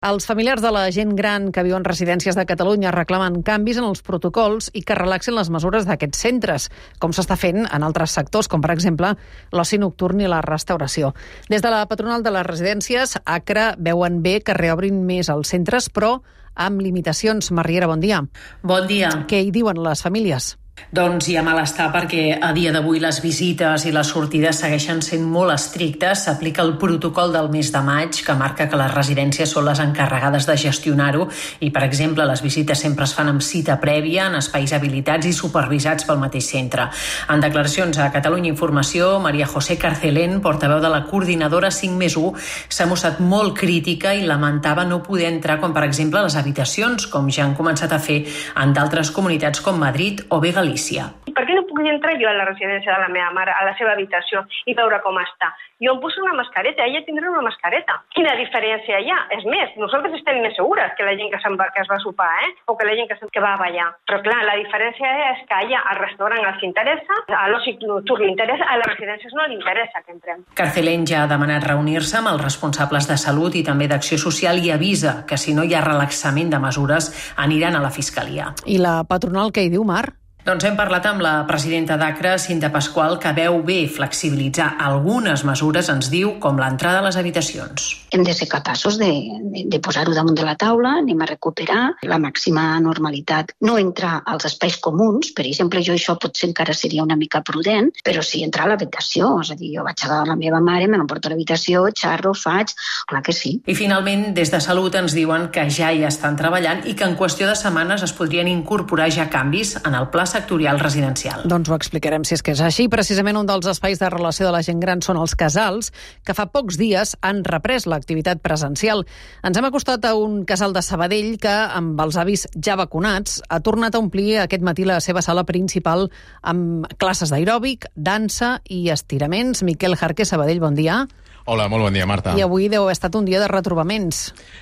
Els familiars de la gent gran que viu en residències de Catalunya reclamen canvis en els protocols i que relaxin les mesures d'aquests centres, com s'està fent en altres sectors, com per exemple l'oci nocturn i la restauració. Des de la patronal de les residències, ACRA veuen bé que reobrin més els centres, però amb limitacions. Marriera, bon dia. Bon dia. Què hi diuen les famílies? Doncs hi ha malestar perquè a dia d'avui les visites i les sortides segueixen sent molt estrictes. S'aplica el protocol del mes de maig que marca que les residències són les encarregades de gestionar-ho i, per exemple, les visites sempre es fan amb cita prèvia en espais habilitats i supervisats pel mateix centre. En declaracions a Catalunya Informació, Maria José Carcelén, portaveu de la coordinadora 5 més 1, s'ha mostrat molt crítica i lamentava no poder entrar com, per exemple, les habitacions, com ja han començat a fer en d'altres comunitats com Madrid o bé Galícia. Per què no puc entrar jo a la residència de la meva mare, a la seva habitació, i veure com està? Jo em poso una mascareta, ella tindrà una mascareta. Quina diferència hi ha? És més, nosaltres estem més segures que la gent que, va, que es va sopar, eh? o que la gent que, que va a ballar. Però clar, la diferència és que allà al restaurant els interessa, a l'oci nocturn li interessa, a les residències no li interessa que entrem. Carcelén ja ha demanat reunir-se amb els responsables de salut i també d'acció social i avisa que si no hi ha relaxament de mesures aniran a la Fiscalia. I la patronal què hi diu, Mar? Doncs hem parlat amb la presidenta d'ACRA, Cinta Pasqual, que veu bé flexibilitzar algunes mesures, ens diu, com l'entrada a les habitacions. Hem de ser capaços de, de, de posar-ho damunt de la taula, anem a recuperar la màxima normalitat. No entrar als espais comuns, per exemple, jo això potser encara seria una mica prudent, però sí entrar a l'habitació, és a dir, jo vaig a la meva mare, me l'emporto a l'habitació, xarro, faig, clar que sí. I finalment, des de Salut ens diuen que ja hi estan treballant i que en qüestió de setmanes es podrien incorporar ja canvis en el pla sectorial residencial. Doncs ho explicarem si és que és així. Precisament un dels espais de relació de la gent gran són els casals, que fa pocs dies han reprès l'activitat presencial. Ens hem acostat a un casal de Sabadell que, amb els avis ja vacunats, ha tornat a omplir aquest matí la seva sala principal amb classes d'aeròbic, dansa i estiraments. Miquel Jarque, Sabadell, bon dia. Hola, molt bon dia, Marta. I avui deu haver estat un dia de retrobaments.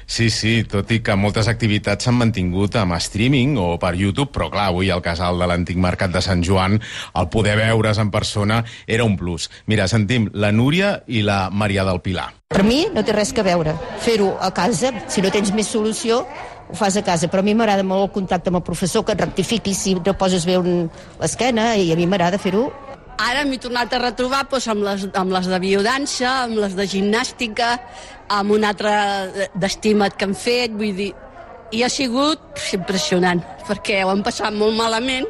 Sí, sí, tot i que moltes activitats s'han mantingut amb streaming o per YouTube, però clar, avui al casal de l'antic mercat de Sant Joan, el poder veure's en persona era un plus. Mira, sentim la Núria i la Maria del Pilar. Per mi no té res que veure. Fer-ho a casa, si no tens més solució, ho fas a casa, però a mi m'agrada molt el contacte amb el professor, que et rectifiqui si no poses bé l'esquena, i a mi m'agrada fer-ho Ara m'he tornat a retrobar doncs, amb, les, amb les de biodança, amb les de gimnàstica, amb un altre d'estimat que han fet, vull dir... I ha sigut impressionant, perquè ho han passat molt malament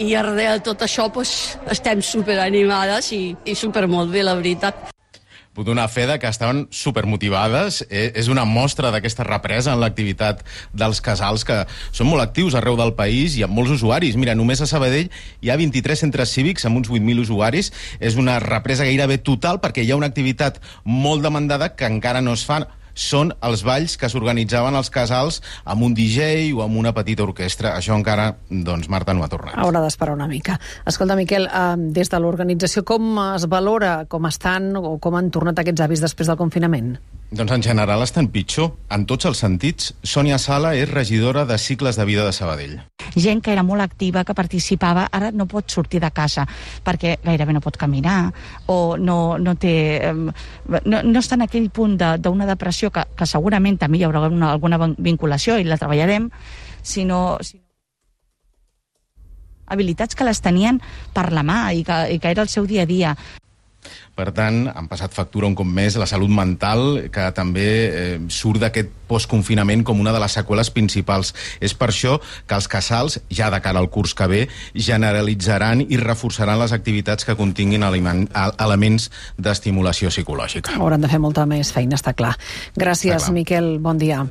i darrere de tot això doncs, estem superanimades i, i super molt bé, la veritat puc donar fe de que estaven supermotivades. Eh, és una mostra d'aquesta represa en l'activitat dels casals que són molt actius arreu del país i amb molts usuaris. Mira, només a Sabadell hi ha 23 centres cívics amb uns 8.000 usuaris. És una represa gairebé total perquè hi ha una activitat molt demandada que encara no es fa són els balls que s'organitzaven als casals amb un DJ o amb una petita orquestra. Això encara, doncs, Marta no ha tornat. Haurà d'esperar una mica. Escolta, Miquel, eh, des de l'organització, com es valora, com estan o com han tornat aquests avis després del confinament? Doncs en general estan pitjor, en tots els sentits. Sònia Sala és regidora de cicles de vida de Sabadell. Gent que era molt activa, que participava, ara no pot sortir de casa perquè gairebé no pot caminar o no, no té... No, no està en aquell punt d'una de, depressió que, que segurament també hi haurà una, alguna vinculació i la treballarem, sinó, sinó habilitats que les tenien per la mà i que, i que era el seu dia a dia. Per tant, han passat factura un cop més la salut mental, que també eh, surt d'aquest postconfinament com una de les seqüeles principals. És per això que els casals, ja de cara al curs que ve, generalitzaran i reforçaran les activitats que continguin elements d'estimulació psicològica. Hauran de fer molta més feina, està clar. Gràcies, està clar. Miquel. Bon dia.